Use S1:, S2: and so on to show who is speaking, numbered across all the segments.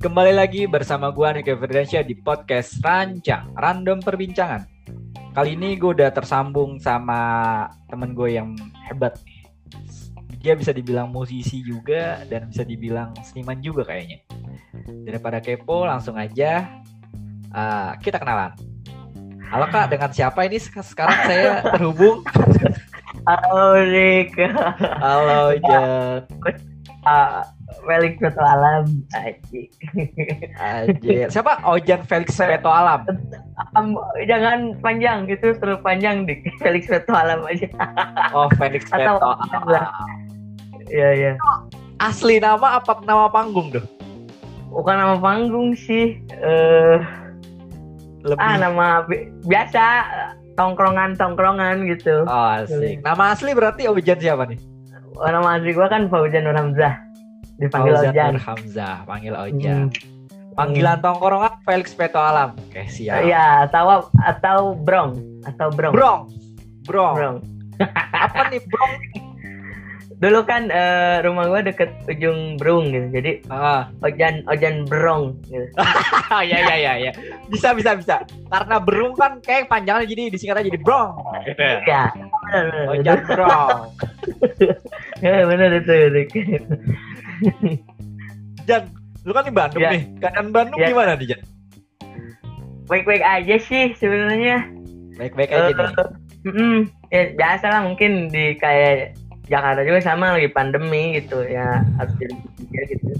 S1: Kembali lagi bersama gue Nike Firdansya di podcast Rancang, Random Perbincangan. Kali ini gue udah tersambung sama temen gue yang hebat nih. Dia bisa dibilang musisi juga dan bisa dibilang seniman juga kayaknya. Daripada kepo, langsung aja uh, kita kenalan. Halo kak, dengan siapa ini sekarang saya terhubung?
S2: Halo Rick.
S1: Halo Jan.
S2: Uh, Felix Peto Alam Aji.
S1: Aji. Siapa? Ojan Felix Peto Alam.
S2: Um, jangan panjang gitu, terlalu panjang dik. Felix Peto Alam aja.
S1: Oh, Felix Peto Alam.
S2: Iya, iya.
S1: Asli nama apa nama panggung tuh?
S2: Bukan nama panggung sih. Eh uh, Lebih... Ah, nama bi biasa tongkrongan-tongkrongan gitu.
S1: Oh, asik. Nama asli berarti Ojan siapa nih?
S2: Nama asli gua kan Faujan Nur Hamzah. Dipanggil
S1: Fauzan
S2: Ojan.
S1: Nur Hamzah, panggil Ojan. Hmm. Panggilan hmm. tongkrongan Felix Peto Alam. Oke, siap.
S2: Iya, atau atau Brong, atau Brong.
S1: Brong. Brong.
S2: Brong.
S1: Apa nih Brong?
S2: dulu kan uh, rumah gue deket ujung Berung gitu jadi
S1: ah.
S2: Ojan Ojan Berong gitu.
S1: Ya ya ya ya. Bisa bisa bisa. Karena Berung kan kayak panjangnya jadi disingkat aja jadi Brong.
S2: Gitu ya
S1: Ojan Brong
S2: ya benar itu Rick
S1: Jan lu kan di Bandung ya. nih. Keadaan Bandung ya. gimana nih Jan?
S2: Baik-baik aja sih sebenarnya.
S1: Baik-baik aja uh, nih.
S2: Mm -mm, ya biasa lah mungkin di kayak Jakarta juga sama lagi pandemi gitu ya. Harus jadi gitu.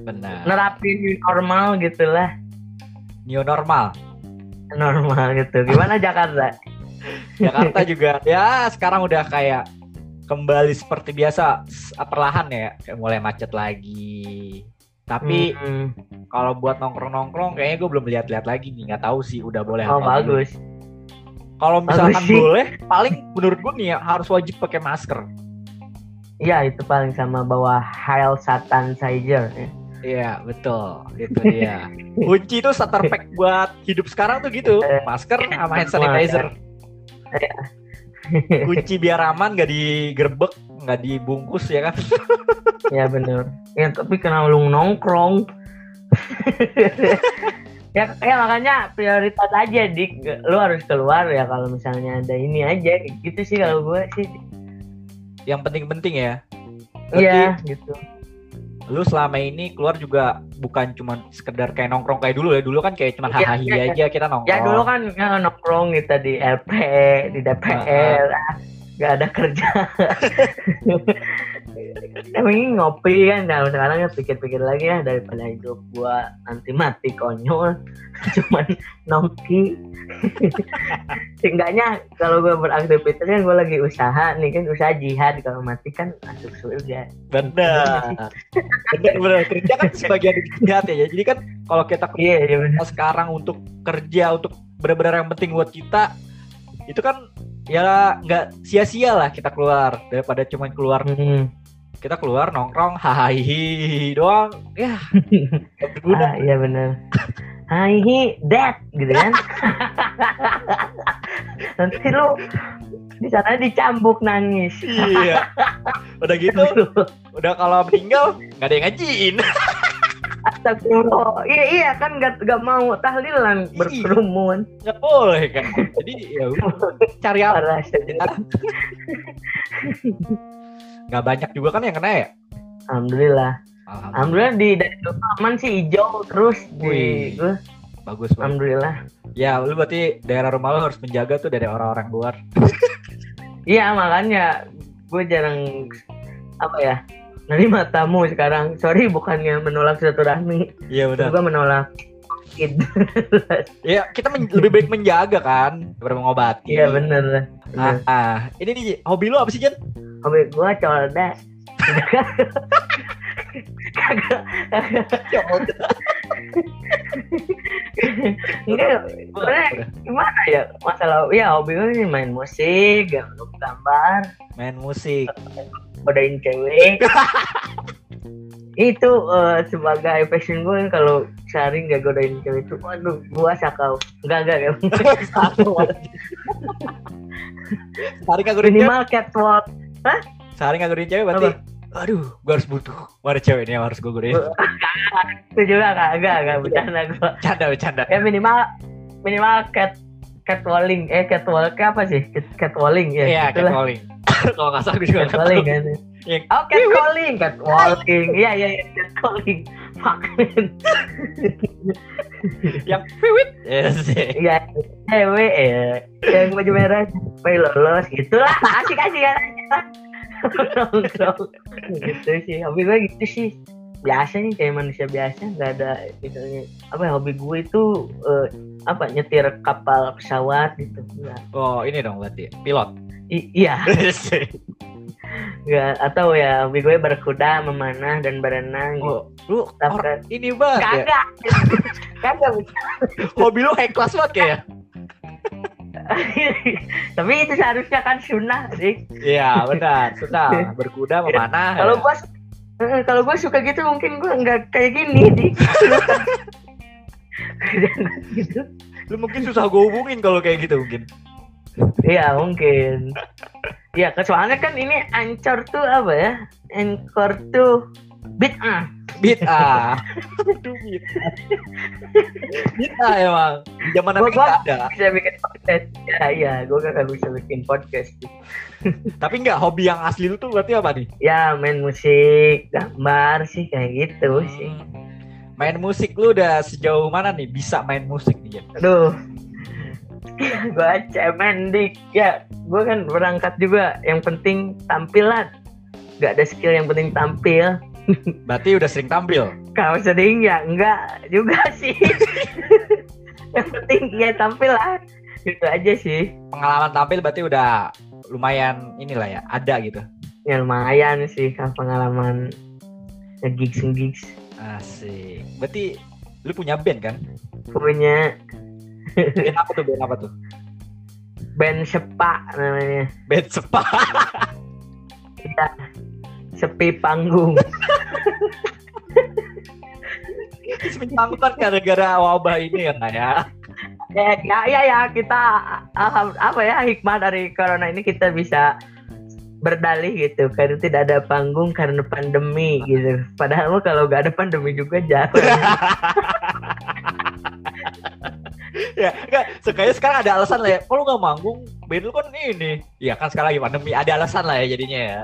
S1: Benar.
S2: Nerapin new normal gitulah.
S1: New normal.
S2: Normal gitu. Gimana Jakarta?
S1: Jakarta juga ya sekarang udah kayak kembali seperti biasa perlahan ya. Kayak mulai macet lagi. Tapi hmm. kalau buat nongkrong-nongkrong kayaknya gue belum lihat-lihat lagi nih. Nggak tahu sih udah boleh
S2: oh bagus
S1: kalau misalkan boleh, paling menurut gue nih ya, harus wajib pakai masker.
S2: Iya, itu paling sama bawa Hail Satan Sager. Ya.
S1: Iya, betul. Itu dia. Kunci itu starter pack buat hidup sekarang tuh gitu. Masker sama hand sanitizer. Iya. Kunci biar aman, gak digerbek, gak dibungkus ya kan?
S2: Iya bener. Ya tapi kenapa lu nongkrong? ya ya makanya prioritas aja dik. Lu harus keluar ya kalau misalnya ada ini aja. Gitu sih kalau gue sih
S1: yang penting-penting ya.
S2: Iya gitu.
S1: Lu selama ini keluar juga bukan cuma sekedar kayak nongkrong kayak dulu ya. Dulu kan kayak cuma hahaha ya, ya, aja kita nongkrong.
S2: ya dulu kan ya, nongkrong gitu di LP di DPR uh, uh. Gak ada kerja. Ini ngopi kan nah sekarang ya pikir-pikir lagi ya daripada hidup gua nanti mati konyol cuman nongki seenggaknya kalau gua beraktivitas kan gua lagi usaha nih kan usaha jihad kalau mati kan masuk surga.
S1: Benar. Benar benar. Kerja kan sebagian jihad ya jadi kan kalau kita
S2: iya, iya
S1: sekarang untuk kerja untuk benar-benar yang penting buat kita itu kan ya nggak sia-sia lah kita keluar. Daripada cuman keluar hmm. kita keluar nongkrong hahihi doang. Ya.
S2: Ah, iya benar hahihi dead gitu kan? Nanti lu di sana dicambuk nangis.
S1: Iya. Udah gitu udah kalau meninggal nggak ada yang ngajiin
S2: Astagfirullah. Iya iya kan gak, gak mau tahlilan iya. berkerumun.
S1: Gak boleh kan. Jadi ya cari apa? nggak banyak juga kan yang kena ya
S2: alhamdulillah alhamdulillah, alhamdulillah di dari aman sih hijau terus di gue
S1: bagus
S2: banget. alhamdulillah
S1: ya lu berarti daerah rumah lu harus menjaga tuh dari orang-orang luar
S2: iya makanya gue jarang apa ya nerima tamu sekarang. Sorry bukannya menolak silaturahmi.
S1: Iya udah.
S2: Gue menolak.
S1: Iya, kita men lebih baik menjaga kan daripada mengobati.
S2: Iya bener.
S1: Ah, ah, ini nih hobi lu apa sih Jen?
S2: hobi gue colda Enggak, gimana ya masalah ya hobi gue ini main musik, gambar,
S1: main musik,
S2: godain cewek. itu uh, sebagai passion gue kalau sehari nggak godain cewek itu waduh gua sakau. Enggak enggak enggak
S1: sehari nggak godain
S2: minimal catwalk.
S1: Hah? Sehari nggak godain cewek berarti? Aduh gue harus butuh. Ada cewek ini yang harus gue godain
S2: itu juga gak gak gak bercanda gue
S1: canda bercanda.
S2: Ya minimal minimal cat catwalling. Eh catwalk apa sih? Cat, catwalling ya
S1: iya
S2: itulah.
S1: catcalling kalau nggak salah gue juga
S2: catwalling kan
S1: Yang-
S2: oh catcalling catwalking iya iya iya catcalling fuck man.
S1: yang fiwit yes.
S2: iya cewek ya. Yang baju merah supaya lolos gitulah asik asik kan nongkrong gitu sih. Hobi gue gitu sih. Biasa nih kayak manusia biasa. Nggak ada misalnya apa ya hobi gue itu eh, apa nyetir kapal pesawat gitu. Nggak.
S1: oh ini dong berarti pilot?
S2: I- iya. Nggak. Atau ya hobi gue berkuda memanah dan berenang gitu.
S1: oh lu
S2: Tapi-
S1: orang ini banget ya?
S2: Kagak. Kagak.
S1: Hobi lu high class banget kayak
S2: tapi itu seharusnya kan sunnah dik
S1: iya benar suka berkuda memanah
S2: kalau
S1: ya.
S2: gua eh, kalau gua suka gitu mungkin gua nggak kayak gini dik gitu
S1: lu mungkin susah gue hubungin kalau kayak gitu mungkin
S2: iya mungkin Iya, soalnya kan ini ancor tuh apa ya? Anchor tuh bid'ah.
S1: Beat ah aduh beat beat ah emang zaman
S2: Gua-
S1: Nabi
S2: gua-
S1: nggak ada
S2: Bisa bikin podcast. Ya, iya, gue gak bisa bikin podcast.
S1: tapi nggak hobi yang asli lu tuh berarti apa nih
S2: Ya, main musik, gambar sih kayak gitu sih.
S1: Hmm. main musik lu udah sejauh mana nih bisa main musik nih Jen?
S2: Aduh. gue cemen dik. Ya, gue kan berangkat juga. Yang penting tampilan. Gak ada skill yang penting tampil.
S1: berarti udah sering tampil
S2: Kalau sering ya enggak juga sih. yang penting ya tampil lah. Gitu aja sih.
S1: pengalaman tampil berarti udah lumayan inilah ya ada gitu
S2: Ya lumayan sih kalau pengalaman nge-gigs nge-gigs.
S1: asik berarti lu punya band kan
S2: Punya
S1: band apa tuh band apa tuh
S2: band sepa namanya.
S1: band sepa
S2: Sepi panggung.
S1: Kan gara-gara wabah ini ya ya
S2: ya, ya, ya, ya kita apa ya hikmah dari corona ini kita bisa berdalih gitu karena tidak ada panggung karena pandemi gitu. Padahal kalau gak ada pandemi juga jarang.
S1: ya enggak sekalian sekarang ada alasan lah ya kalau nggak manggung band lu kan ini ya kan sekarang lagi pandemi ada alasan lah ya jadinya ya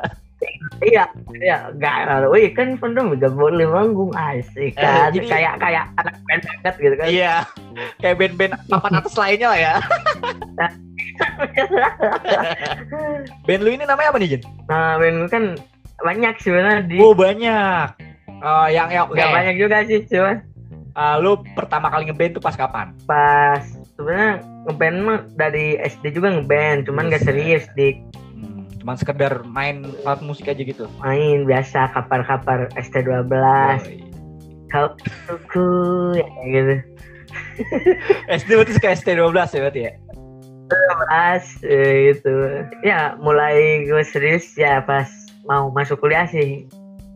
S2: iya, iya, gak Wih kan pandemi gak boleh manggung asik kan.
S1: jadi-
S2: kayak kayak anak band banget gitu kan.
S1: iya kayak band-band papan atas lainnya lah ya band lu ini namanya apa nih Jen?
S2: Nah, band gue kan banyak sebenarnya di
S1: Oh banyak Eh, yang yang oke
S2: Gak banyak juga sih cuman
S1: Eh, lu pertama kali ngeband tuh pas kapan
S2: pas sebenarnya ngeband mah dari SD juga ngeband cuman gak serius dik
S1: Hmm, cuman sekedar main alat musik aja gitu.
S2: Main biasa kapar-kapar ST12
S1: Yoi.
S2: kau tuku ya gitu.
S1: SD berarti suka ST12 ya berarti ya?
S2: Pas eh, gitu. Ya mulai gue serius ya pas mau masuk kuliah sih.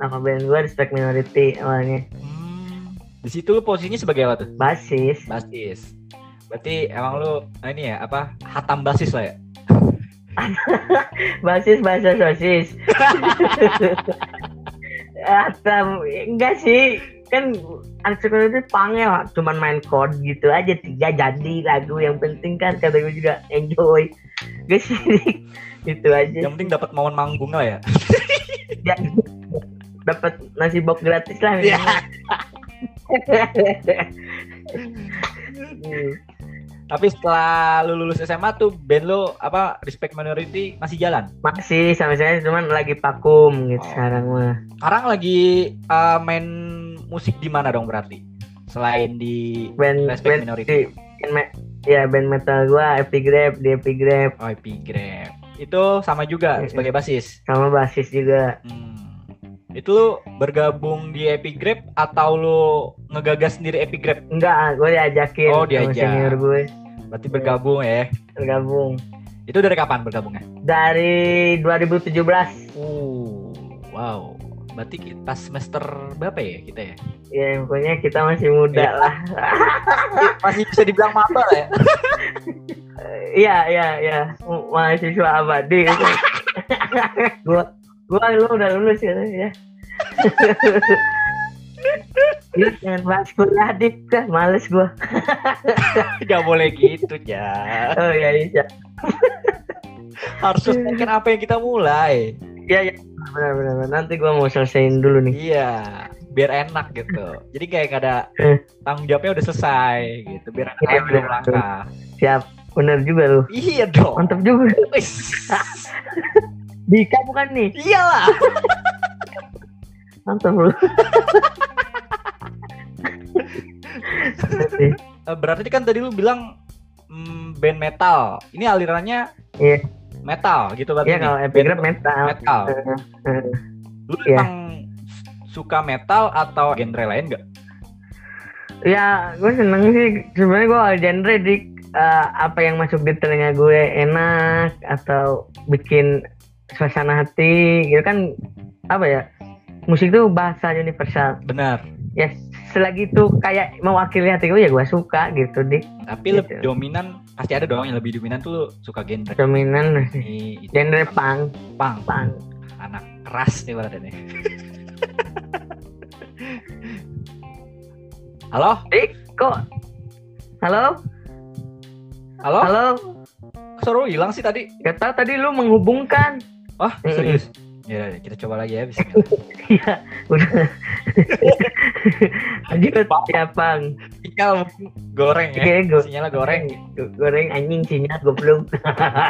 S2: Nama band gue respect minority awalnya.
S1: Hmm, di situ lu posisinya sebagai apa tuh?
S2: Basis.
S1: Basis. Berarti emang lu ini ya apa hatam basis lah ya
S2: basis bahasa sosis atau enggak sih. Kan sekolah itu pangel cuman main chord gitu aja tiga jadi lagu. Yang penting kan kata gue juga enjoy. Gak sih itu aja.
S1: Yang penting dapat momen manggung lah ya.
S2: Ya, dapat nasi box gratis lah
S1: Iya. Tapi setelah lu lulus SMA tuh band lu apa respect minority masih jalan
S2: masih sama saya cuman lagi vakum gitu
S1: Oh.
S2: sekarang mah
S1: sekarang lagi uh, main musik di mana dong berarti selain di
S2: band
S1: Respect
S2: band
S1: Minority.
S2: di- band me- ya band metal gua Epigraph di Epigraph
S1: OIP Grab itu sama juga
S2: Iya.
S1: sebagai basis
S2: sama basis juga
S1: Hmm. Itu lu bergabung di Epigrab atau lu ngegagas sendiri Epigrab?
S2: enggak gue diajakin
S1: Oh, diajak.
S2: senior gue
S1: Berarti bergabung ya.
S2: bergabung
S1: Itu dari kapan bergabungnya?
S2: dari 2017
S1: Uh, wow. Berarti kita semester berapa ya kita ya?
S2: ya pokoknya kita masih muda
S1: Iya.
S2: lah
S1: Masih bisa dibilang maba lah ya.
S2: iya iya iya mahasiswa abadi gue Gua lu udah lulus ya. Ya. Lu jangan bahas kuliah kan males gua.
S1: Gak boleh gitu ya.
S2: Oh iya iya.
S1: Harus selesaikan apa yang kita mulai.
S2: Iya iya. Benar benar. benar. Nanti gua mau selesaiin dulu nih.
S1: Iya, biar enak gitu. Jadi kayak ada
S2: Eh.
S1: tanggung jawabnya udah selesai gitu. Biar enak belum
S2: bener.
S1: langkah.
S2: Siap. Bener juga lu.
S1: Iya dong.
S2: Mantap juga. Dika bukan nih.
S1: Iyalah.
S2: Mantap lu.
S1: Eh, Berarti kan tadi lu bilang mm, band metal. Ini alirannya
S2: Iya.
S1: metal gitu berarti.
S2: Iya
S1: nih.
S2: kalau epigraph metal.
S1: Metal.
S2: Eh, eh.
S1: Lu
S2: Iya.
S1: emang suka metal atau genre lain gak?
S2: Ya, gue seneng sih. Sebenarnya gue all genre di eh, apa yang masuk di telinga gue enak atau bikin suasana hati gitu kan apa ya musik tuh bahasa universal
S1: Benar.
S2: ya selagi itu kayak mewakili hati gue ya gue suka gitu dik
S1: Tapi lebih
S2: Gitu.
S1: dominan pasti ada dong yang lebih dominan tuh suka genre.
S2: dominan
S1: Ini
S2: genre punk
S1: pang,
S2: punk
S1: anak keras nih berarti nih. Halo?
S2: dik kok halo
S1: Halo?
S2: halo
S1: lu hilang sih tadi.
S2: gak tau tadi lu menghubungkan
S1: Wah, serius? Ya, kita coba lagi ya bismillah.
S2: iya udah lanjut ya pang
S1: Sinyal goreng ya.
S2: Oke, go-
S1: Sinyalnya goreng.
S2: goreng anjing sinyal goblok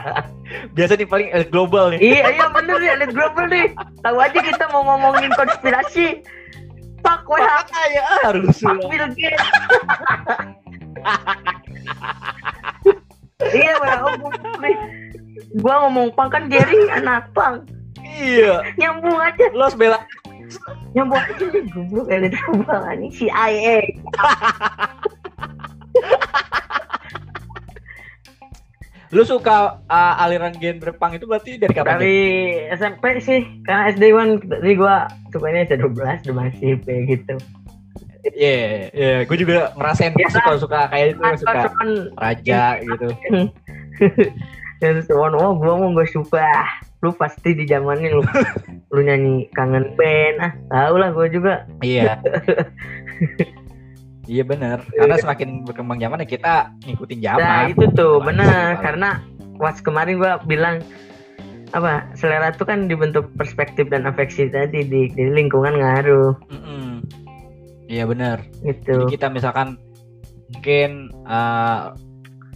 S1: Biasa nih paling elit global nih.
S2: iya iya bener ya elit global nih tahu aja kita mau ngomongin konspirasi Pak WH
S1: ya harus
S2: Pak Bill Gates iya gua ngomong pang kan Jerry anak pang
S1: Iya.
S2: nyambung aja.
S1: Lo bela.
S2: Nyambung aja goblok elit global ini CIA
S1: Lu suka uh, aliran genre punk itu berarti dari kapan?
S2: dari SMP sih karena SD one tadi gua sukanya C12 The Massive kayak gitu.
S1: Iya, iya, gue juga ngerasain pasti kalau suka kayak itu suka raja gitu.
S2: dan cuman oh gua mau gak suka lu pasti di zamannya lu lu nyanyi kangen band ah tau lah gua juga
S1: Iya. iya bener, karena semakin berkembang zaman ya kita ngikutin zaman.
S2: nah itu tuh bener karena pas kemarin gua bilang apa selera tuh kan dibentuk perspektif dan afeksi tadi di, di lingkungan ngaruh
S1: Mm-mm. Iya bener.
S2: gitu
S1: Jadi kita misalkan mungkin uh,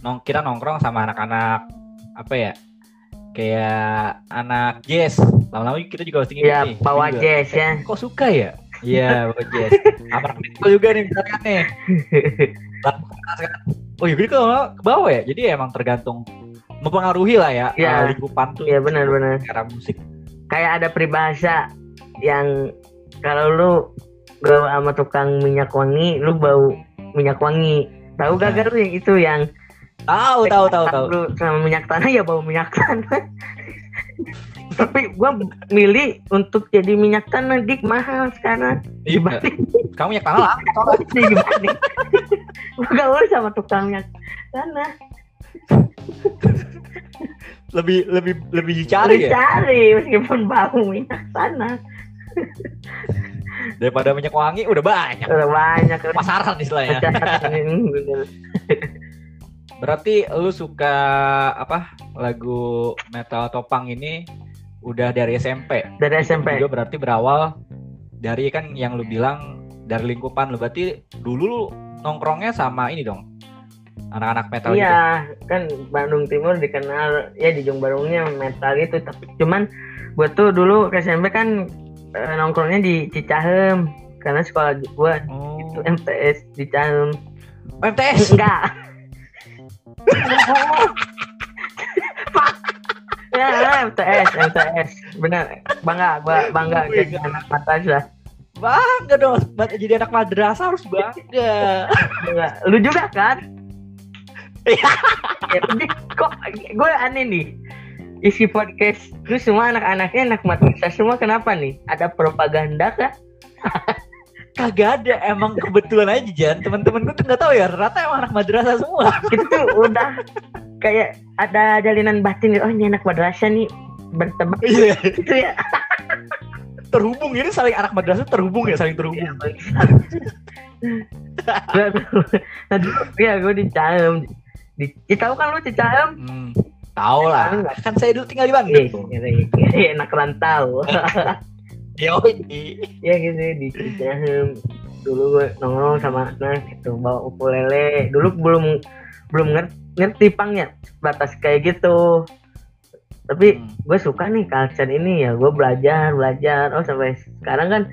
S1: nong kita nongkrong sama anak-anak apa ya? Kayak anak jazz. Lama-lama kita juga pasti
S2: ya
S1: nih.
S2: bawa
S1: Juga.
S2: jazz ya
S1: Kok suka ya? Iya, bawa jazz. Anak metal juga nih misalkan nih. Oh iya, kalau ke bawah ya. Jadi emang tergantung mempengaruhi lah ya,
S2: Iya.
S1: uh, lingkupan tuh.
S2: Iya, benar-benar.
S1: Cara musik.
S2: kayak ada peribahasa yang kalau lu gaul sama tukang minyak wangi lu bau minyak wangi tahu gak
S1: Nah.
S2: Gar, yang itu yang
S1: Tahu, tahu, tahu, tahu.
S2: lu sama minyak tanah ya bau minyak tanah tapi gua milih untuk jadi minyak tanah dik mahal sekarang
S1: Iya.
S2: dibanding
S1: Kamu yang tanah lah.
S2: dibanding gua gaul sama tukang minyak tanah
S1: Lebih lebih lebih dicari ya
S2: cari meskipun bau minyak tanah
S1: daripada minyak wangi udah banyak.
S2: udah banyak
S1: Pasaran istilahnya. Berarti lu suka apa lagu metal topang ini udah dari SMP.
S2: dari SMP
S1: Juga berarti berawal dari kan yang lu bilang dari lingkupan lu. Berarti dulu lu nongkrongnya sama ini dong. Anak-anak metal gitu.
S2: Iya, kan Bandung Timur dikenal ya di Jung Barungnya metal gitu. Tapi cuman gue tuh dulu ke SMP kan eh, nongkrongnya di Cicahem karena sekolah gue
S1: Oh.
S2: itu MTS di Cicahem.
S1: MTS.
S2: Enggak. Pak. ya, MTS, MTS. Benar, bangga, gua bangga
S1: Oh
S2: jadi anak madrasah.
S1: Bangga dong. Jadi anak madrasah harus bangga.
S2: Lu juga kan?
S1: Iya.
S2: ya, kok gue aneh nih. Isi podcast lu semua anak-anaknya anak madrasah semua kenapa nih? Ada propaganda kah?
S1: Kagak ada. Emang kebetulan aja Jan. Teman-teman gue tuh nggak tahu ya. Rata emang anak madrasah semua.
S2: Itu tuh udah kayak ada jalinan batin oh ini anak madrasah nih bertebak
S1: Iya.
S2: gitu ya.
S1: terhubung ini saling anak madrasah terhubung ya saling terhubung.
S2: Iya, nah, dulu ya gue di. Di, tahu kan lu di Cahem?
S1: Hmm, tahu lah. Kan saya dulu tinggal di Bandung.
S2: ngeri, enak rantau.
S1: Yoi.
S2: ya gitu di Cicahem. Dulu gue nongkrong sama anak gitu bawa ukulele. Dulu belum belum ngerti, ngerti pang ya batas kayak gitu. Tapi
S1: Hmm.
S2: gue suka nih culture ini ya gue belajar belajar oh sampai sekarang kan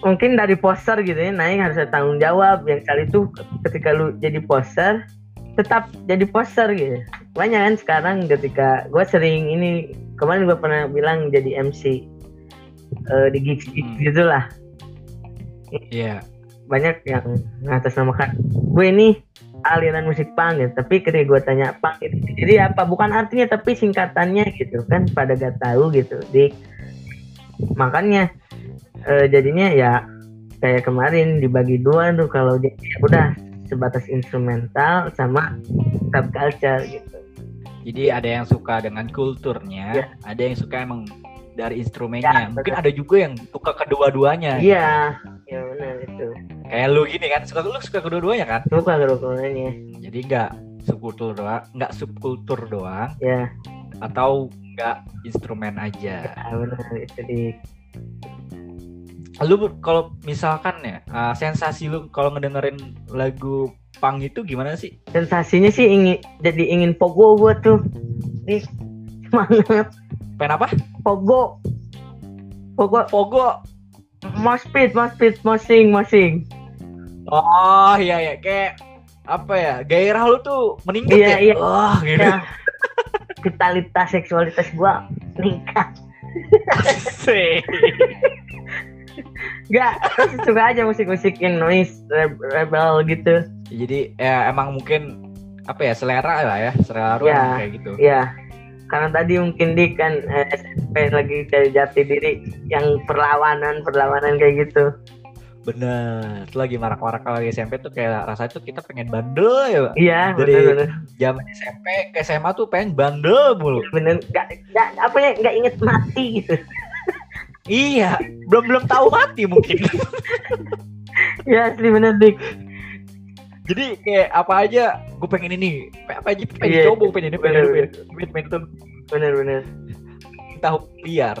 S2: mungkin dari poster gitu ya naik harus ada tanggung jawab yang kali itu ketika lu jadi poster tetap jadi poster gitu banyak kan sekarang ketika gue sering ini kemarin gue pernah bilang jadi MC eh, di gigs gigs
S1: Hmm.
S2: gitulah
S1: Iya.
S2: banyak yang ngatasnamakan gue ini aliran musik punk gitu tapi ketika gue tanya punk itu jadi apa bukan artinya tapi singkatannya gitu kan pada gak tahu gitu di makanya eh, jadinya ya kayak kemarin dibagi dua tuh kalau ya udah sebatas instrumental sama subculture gitu
S1: Jadi ada yang suka dengan kulturnya,
S2: Iya.
S1: ada yang suka emang dari instrumennya.
S2: Ya,
S1: Mungkin
S2: betul.
S1: ada juga yang suka kedua-duanya.
S2: iya ya benar itu
S1: Kayak lu gini kan, suka lu suka kedua-duanya kan?
S2: suka kerukunannya
S1: Jadi nggak subkultur doang, nggak subkultur doang,
S2: ya
S1: atau nggak instrumen aja.
S2: ya benar itu di
S1: Lu kalau misalkan ya, uh, sensasi lu kalau ngedengerin lagu punk itu gimana sih?
S2: sensasinya sih ingin jadi ingin pogo gue tuh di semangat
S1: Pengen apa?
S2: pogo pogo
S1: Pogo.
S2: mosh pit mosh pit moshing moshing
S1: Oh iya ya, kayak apa ya? Gairah lu tuh meningkat
S2: Iya,
S1: ya?
S2: iya.
S1: Wah, gitu.
S2: ya vitalitas seksualitas gua meningkat
S1: Asik.
S2: Gak, suka aja musik-musik re- rebel gitu
S1: Jadi ya emang mungkin apa ya selera lah ya, selera lu
S2: Ya.
S1: kayak gitu.
S2: ya karena tadi mungkin di kan eh, SMP lagi cari jati diri yang perlawanan perlawanan kayak gitu
S1: Bener. Itu lagi marak-marak kalau SMP tuh kayak rasanya tuh kita pengen bandel ya. Pak.
S2: iya
S1: Dari- Zaman SMP ke SMA tuh pengen bandel mulu.
S2: bener gak, gak apa ya nggak inget mati gitu
S1: Iya, belum belum tahu mati mungkin.
S2: ya asli bener dik
S1: Jadi kayak apa aja, gue pengen ini, apa aja pengen
S2: Iya,
S1: coba, pengen ini, pengen
S2: bener,
S1: ini, pengen pengen, pengen itu
S2: bener-bener
S1: tahu liar.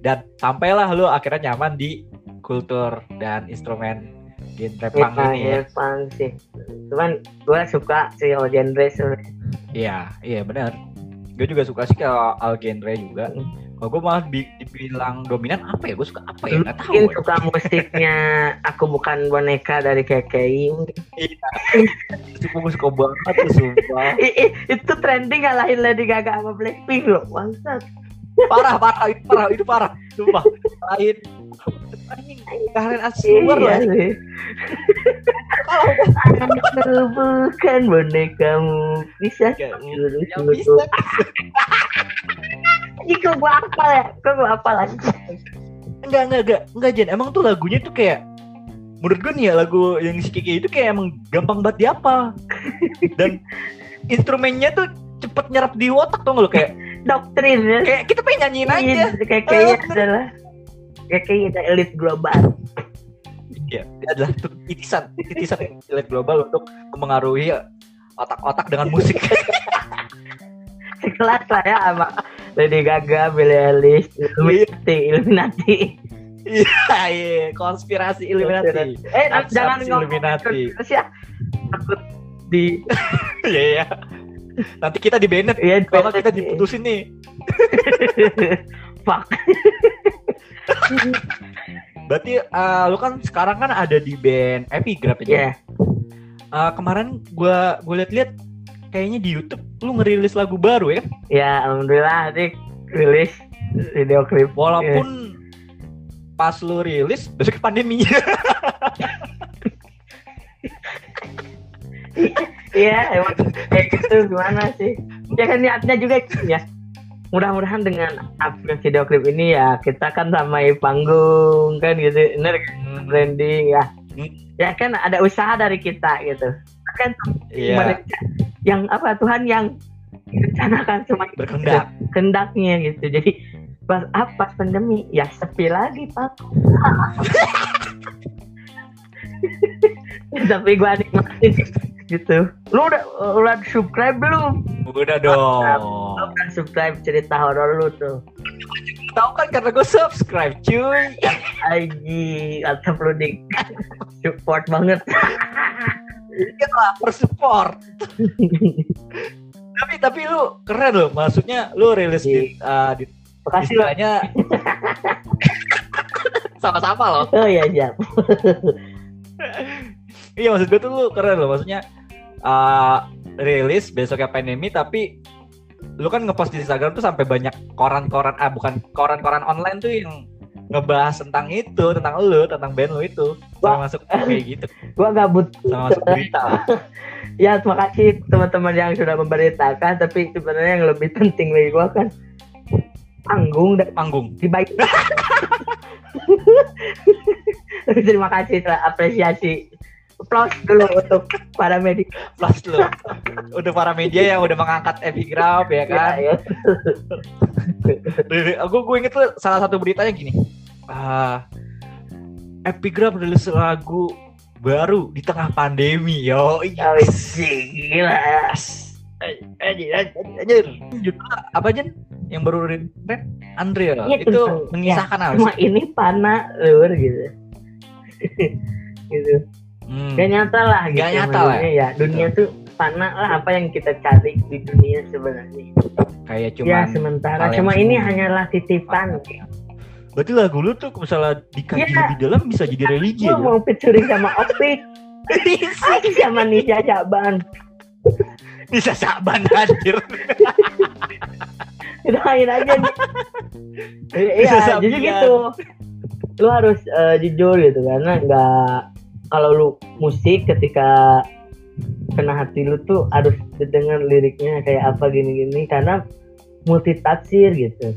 S1: Dan sampailah lu akhirnya nyaman di kultur dan instrumen genre punk
S2: Iya,
S1: ini ya.
S2: ya, punk sih. Cuman gue suka sih all genre sebenarnya.
S1: Iya, iya benar. Gue juga suka sih kalau all genre juga.
S2: Hmm.
S1: Kalau gue malah di- dibilang dominan apa ya? Gue suka apa ya? Nggak tahu.
S2: Mungkin
S1: ya.
S2: suka musiknya Aku Bukan Boneka dari KKI.
S1: Iya. Gue suka banget tuh sumpah.
S2: Ih, ih, itu trending ngalahin Lady Gaga sama Blackpink loh. Bangsat.
S1: Parah, parah, itu parah, itu parah. Sumpah. Lain. Kalian asuar loh.
S2: Iya sih.
S1: Kalau
S2: bukan bonekamu bisa suruh
S1: yang bisa.
S2: Ih, kok gua apal ya? Kok gua apal lagi?
S1: Enggak, enggak, enggak. Enggak, Jen. Emang tuh lagunya tuh kayak menurut gue nih ya lagu yang si Kiki itu kayak emang gampang banget diapal. Dan instrumennya tuh cepet nyerap di otak tuh lo kayak
S2: Doktrin ya.
S1: kayak kita pengen nyanyiin aja.
S2: Iya, KKI adalah KKI adalah elit global.
S1: Iya, dia adalah titisan, titisan elit global untuk mengaruhi otak-otak dengan musik.
S2: Sekelas lah ya sama Lady Gaga, Billie Eilish, Illuminati, Illuminati.
S1: Iya, iya, konspirasi Illuminati.
S2: Eh,
S1: Abstraksi
S2: jangan ngomong
S1: Illuminati.
S2: terus ya. Takut di
S1: Iya, iya. Nanti kita di banned.
S2: ya
S1: Kalau kita diputusin nih.
S2: Fuck.
S1: Berarti eh, lu kan sekarang kan ada di band Epigraph ya.
S2: Ya,
S1: Eh, kemarin gua gua liat-liat kayaknya di YouTube lu ngerilis lagu baru ya.
S2: ya alhamdulillah Dik rilis video klip.
S1: Walaupun pas lu rilis besok pandemi.
S2: Iya, emang kayak gitu gimana sih? Ya kan niatnya juga ya. Mudah-mudahan dengan upload video klip ini ya kita kan samai panggung kan gitu, bener kan? branding ya.
S1: Hmm.
S2: Ya kan ada usaha dari kita gitu. Kan
S1: Iya,
S2: mereka yang apa Tuhan yang rencanakan semua itu.
S1: berkehendak.
S2: kehendaknya gitu. Jadi pas apa pas pandemi ya sepi lagi pak tapi gue nikmatin gitu lu udah udah subscribe belum
S1: Udah dong.
S2: lu udah subscribe cerita horor lu tuh
S1: Tahu kan karena gue subscribe, cuy.
S2: Aji, atau perlu di support banget.
S1: Iya lah, per support. tapi tapi lu keren loh, maksudnya lu rilis di, uh, di
S2: lo.
S1: istilahnya sama-sama loh.
S2: Oh iya, Jap.
S1: Iya maksud gue tuh lu keren loh, maksudnya uh, rilis besoknya pandemi tapi lu kan ngepost di Instagram tuh sampai banyak koran-koran ah bukan koran-koran online tuh yang ngebahas tentang itu, tentang lu, tentang band lu itu. Sama masuk kayak gitu,
S2: Gua gabut.
S1: sama masuk berita.
S2: Ya, terima kasih teman-teman yang sudah memberitakan, tapi sebenarnya yang lebih penting bagi gua kan panggung dan
S1: Panggung.
S2: dibaik. terima kasih telah apresiasi. Applause dulu untuk para media.
S1: Plus lu. udah para media yang udah mengangkat epigraf ya kan.
S2: Ya, ya.
S1: Aku gue inget tuh salah satu beritanya gini. Ah, epigraf rilis lagu baru di tengah pandemi. Yo, iya.
S2: Oh, gila.
S1: Anjir, anjir. Apa aja yang baru rilis? Andre ya?
S2: Iya,
S1: itu
S2: tentang-
S1: mengisahkan apa
S2: Cuma
S1: sih?
S2: ini panah lur gitu. gitu.
S1: Hmm.
S2: Gak nyata lah gitu.
S1: Gak nyata lah.
S2: maksudnya Ya, dunia tuh panah lah apa yang kita cari di dunia sebenarnya.
S1: Kayak
S2: ya
S1: cuman
S2: sementara cuma ini hanyalah titipan.
S1: Berarti lagu lu tuh misalnya dikaji
S2: Iya.
S1: lebih dalam bisa jadi religi ya?
S2: mau featuring sama Opik, sama Nisha Jaban.
S1: bisa saban anjir.
S2: Doain aja nih.
S1: Bisa
S2: Iya, jadi gitu. Lu harus eh, jujur gitu karena nggak kalau lu musik ketika kena hati lu tuh harus didengar liriknya kayak apa gini-gini karena multi tafsir gitu.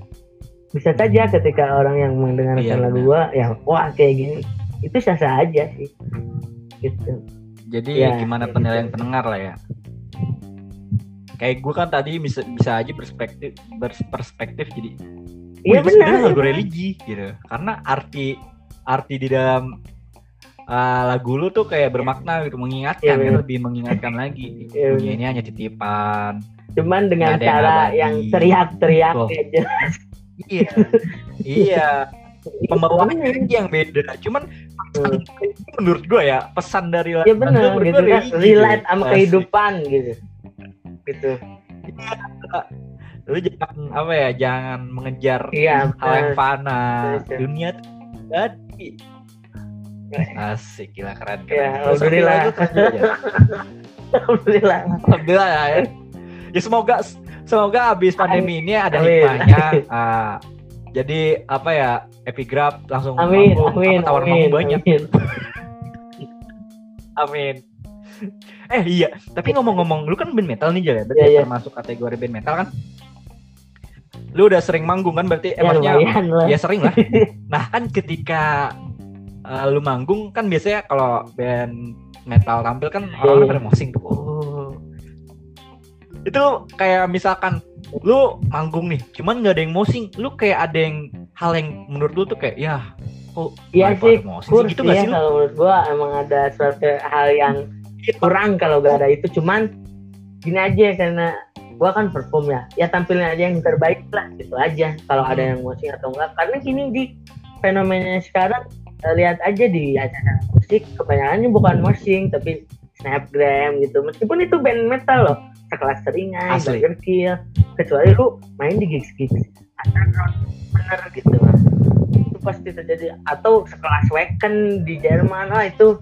S2: Bisa saja ketika orang yang mendengarkan
S1: Iya,
S2: lagu gua ya wah kayak gini itu sah-sah aja sih. Gitu.
S1: Jadi
S2: Ya,
S1: gimana penilaian
S2: gitu.
S1: pendengar lah ya? Kayak gue kan tadi bisa bisa aja perspektif berperspektif jadi
S2: Iya
S1: "Wih, ini sebenarnya
S2: benar.
S1: lagu religi gitu. Karena arti arti di dalam uh, lagu lu tuh kayak bermakna gitu, mengingatkan
S2: Iya,
S1: kan,
S2: benar.
S1: lebih mengingatkan lagi.
S2: Iya,
S1: Dunia ini hanya titipan.
S2: Cuman dengan
S1: yang
S2: cara yang teriak-teriak
S1: Betul.
S2: kayak jelas.
S1: Iya. iya. Pembawaannya aja yang beda. Cuman
S2: Hmm.
S1: menurut gue ya pesan dari
S2: Ya benar
S1: menurut
S2: gitu
S1: gua
S2: kan relate sama kehidupan gitu. Gitu.
S1: Lu jangan apa ya, jangan mengejar
S2: Iya,
S1: hal yang
S2: benar.
S1: fana. Dunia tuh jadi asik gila keren keren.
S2: Ya, alhamdulillah. Alhamdulillah.
S1: Alhamdulillah ya. Ya semoga semoga habis pandemi ini ada
S2: Amin.
S1: hikmahnya. Ah, jadi apa ya epigraf langsung
S2: Amin,
S1: manggung,
S2: amin,
S1: tawar
S2: amin,
S1: manggung banyak.
S2: amin.
S1: Amin. Eh iya, tapi ngomong-ngomong, lu kan band metal nih Jal ya, berarti
S2: Iya, iya.
S1: termasuk kategori band metal kan? Lu udah sering manggung kan, berarti
S2: Ya
S1: emangnya
S2: lah.
S1: ya sering lah. Nah kan ketika uh, lu manggung kan biasanya kalau band metal tampil kan
S2: Iya,
S1: orang
S2: iya.
S1: pada mosing tuh. Oh. Itu kayak misalkan lu manggung nih, cuman nggak ada yang mosing, lu kayak ada yang hal yang menurut lu tuh kayak ya kok
S2: Iya sih,
S1: mosing? sih?
S2: kurs
S1: gitu
S2: ya
S1: sih lu?
S2: kalau menurut gua emang ada suatu hal yang kurang kalau gak ada itu. Cuman gini aja karena gua kan perform ya. Ya tampilnya aja yang terbaik lah gitu aja. Kalau ada
S1: Hmm.
S2: yang musik atau enggak karena gini di fenomenanya sekarang eh, lihat aja di acara musik kebanyakannya bukan moshing tapi snapgram gitu. Meskipun itu band metal loh sekelas seringai
S1: Asli.
S2: Burger Kill kecuali lu main di gigs gigs underground bener gitu lah itu pasti terjadi. Atau sekelas Wacken di Jerman. Ah itu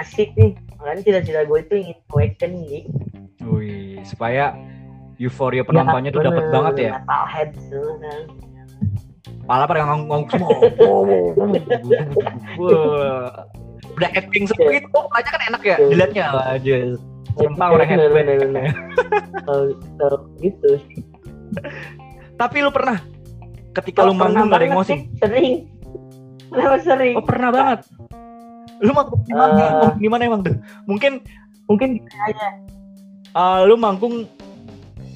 S2: asik nih. Makanya cita-cita gue itu ingin Wacken nih
S1: Wih, supaya euforia penontonnya tuh dapat banget ya.
S2: metalhead semua kan.
S1: Pala pada ngomong semua. Wah. Udah acting seperti itu, aja kan enak ya dilihatnya. Aja. Sumpah orang
S2: Bener,
S1: headband.
S2: bener, gitu
S1: Tapi lu pernah ketika lu
S2: Oh, pernah
S1: manggung gak ada yang ngosing?
S2: sering kenapa sering
S1: Oh pernah banget. Lu manggung di mana?
S2: Eh.
S1: Manggung di mana emang tuh? Mungkin
S2: mungkin aja
S1: uh, lu manggung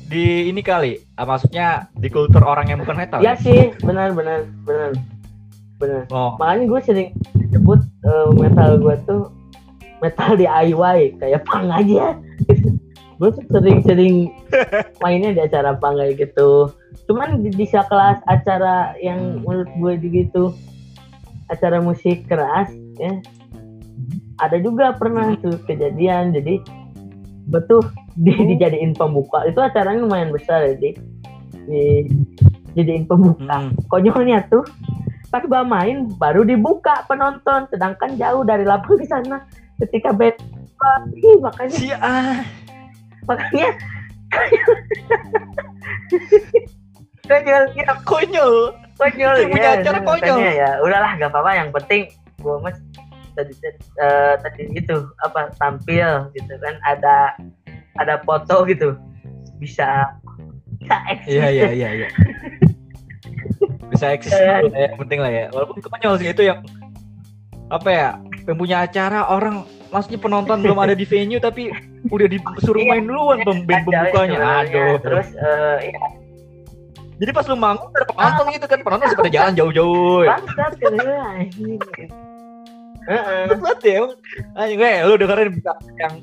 S3: di ini kali, ah, maksudnya di kultur orang yang bukan metal.
S2: ya sih benar benar benar benar
S3: Oh,
S2: makanya gue sering sebut eh, metal gue tuh metal DIY kayak pang aja. Gue sering-sering mainnya di acara pang kayak gitu. Cuman di, di kelas acara yang
S3: Hmm.
S2: menurut gue gitu acara musik keras ya ada juga pernah tuh kejadian. Jadi betul di, dijadiin pembuka. Itu acaranya lumayan besar ya di, di jadiin pembuka.
S3: Hmm.
S2: konyolnya tuh pas gua main baru dibuka penonton. Sedangkan jauh dari lapang di sana ketika band Ih, makanya
S3: Si ah.
S2: makanya konyolnya
S3: konyol.
S2: konyol
S3: Itu punya
S2: ya
S3: acara konyol.
S2: makanya ya udahlah gak apa-apa yang penting gua mas tadi eh, tadi itu apa tampil gitu kan ada ada foto gitu bisa bisa eksis
S3: Iya iya iya iya. Bisa eksis dulu ya, yang penting lah ya. Walaupun konyol sih itu yang apa ya? Yang punya acara orang maksudnya penonton belum ada di venue tapi udah disuruh
S2: Iya.
S3: main duluan pem- band
S2: Ada
S3: pembukanya. Aduh.
S2: terus eh, iya,
S3: Jadi pas lu manggung ada penonton gitu kan, penonton suka jalan jauh-jauh. ya.
S2: Heeh.
S3: Ya. Anjing gue, lu dengerin yang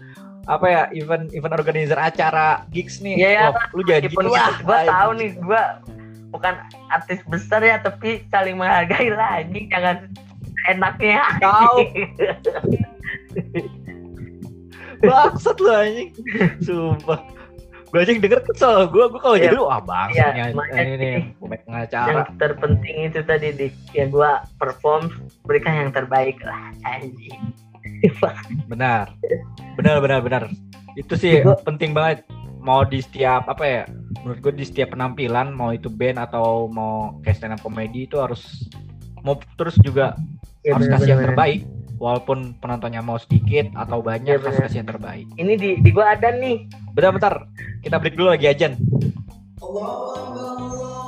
S3: apa ya event event organizer acara gigs nih.
S2: Iya, iya,
S3: Wah, lu jadi
S2: gitu, gue tahu nih gue bukan artis besar ya tapi saling menghargai lah anjing jangan enaknya
S3: Tahu. Bangsat lu anjing. Sumpah. Gue aja yang denger kesel. Gue gue kalau
S2: Iya.
S3: jadi lu ah bangsat nih
S2: makanya
S3: ini nih pemain
S2: yang
S3: pengacara.
S2: terpenting itu tadi di ya gue perform berikan yang terbaik lah anjing
S3: Benar. Benar benar benar. Itu sih
S2: Gua-
S3: penting banget mau di setiap apa ya menurut gue di setiap penampilan mau itu band atau mau kayak stand up comedy itu harus mau terus juga
S2: ya,
S3: harus kasih yang terbaik walaupun penontonnya mau sedikit atau banyak
S2: ya,
S3: kasih yang terbaik.
S2: Ini di di gua ada nih.
S3: Bentar bentar. Kita break dulu lagi
S1: aja Allah, Allah,
S3: Allah.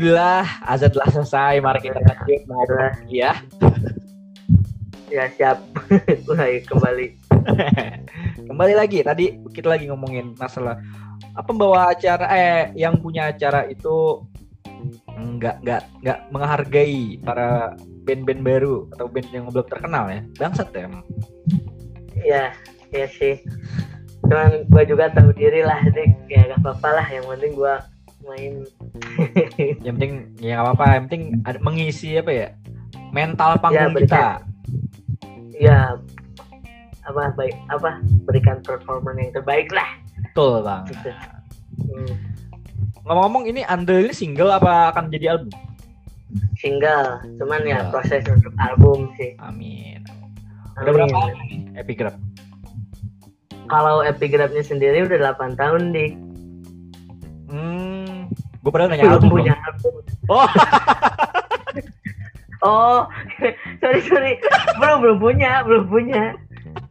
S3: Alhamdulillah azan telah selesai. Mari kita lanjut ngobrol ya
S2: ya siap. Mulai kembali.
S3: Kembali lagi. Tadi kita lagi ngomongin masalah apa pembawa acara eh yang punya acara itu nggak nggak nggak menghargai para band-band baru atau band yang belum terkenal ya. Bangsat ya emang.
S2: Ya ya sih. Cuman gue juga tahu diri lah dik. Ya gak apa-apa lah. Yang penting gue main
S3: yang penting ya nggak apa-apa yang penting ada, mengisi apa ya mental panggung
S2: benar.
S3: kita
S2: ya apa baik apa berikan performa yang terbaik lah
S1: Betul bang.
S2: gitu. Hmm.
S1: Ngomong-ngomong ini Andre ini single apa akan jadi album?
S2: Single, cuman ya
S1: Single.
S2: proses untuk album sih.
S1: Amin. Udah berapa
S2: Amin.
S1: lama nih Epigraph?
S2: Kalau epigrafnya sendiri udah 8 tahun di
S1: Hmm, gue padahal nanya
S2: belum
S1: album.
S2: punya album.
S1: Oh,
S2: Oh, sorry sorry, belum belum punya, belum punya.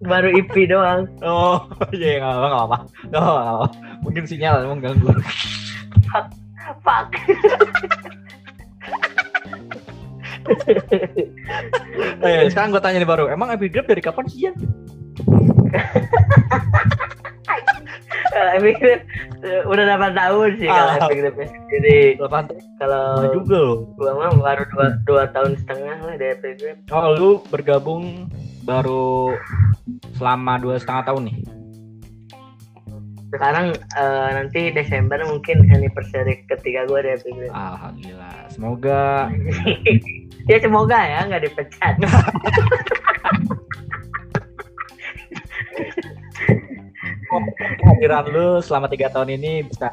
S2: Baru EP doang.
S1: oh, iya nggak apa nggak apa, nggak. Mungkin sinyal emang ganggu.
S2: Fuck.
S1: Oh, iya, sekarang gue tanya nih baru, emang Epigraph dari kapan sih Jan?
S2: Epigraf eh, udah 8 tahun sih kalau
S1: Ah.
S2: epigrafnya sendiri.
S1: Delapan tahun
S2: Kalau
S1: juga loh.
S2: gua mah baru dua, dua tahun setengah lah di epigraf.
S1: Oh, lu bergabung baru selama dua setengah tahun nih.
S2: Sekarang eh, nanti Desember mungkin anniversary ketiga gua di epigraf.
S1: Alhamdulillah. Semoga
S2: ya semoga ya nggak dipecat.
S1: kehadiran lu selama tiga tahun ini bisa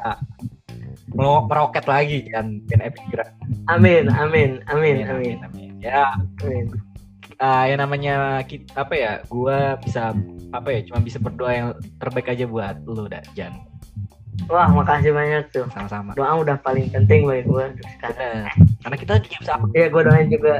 S1: meroket lagi kan kan Epigraph.
S2: Amin, amin, amin, amin,
S1: amin. Ya,
S2: amin.
S1: ah, yang namanya kita apa ya? Gua bisa apa ya? Cuma bisa berdoa yang terbaik aja buat lu dah, Jan.
S2: Wah, makasih banyak tuh.
S1: Sama-sama.
S2: Doa udah paling penting bagi gua untuk sekarang.
S1: Karena kita juga bisa
S2: Iya, gua doain juga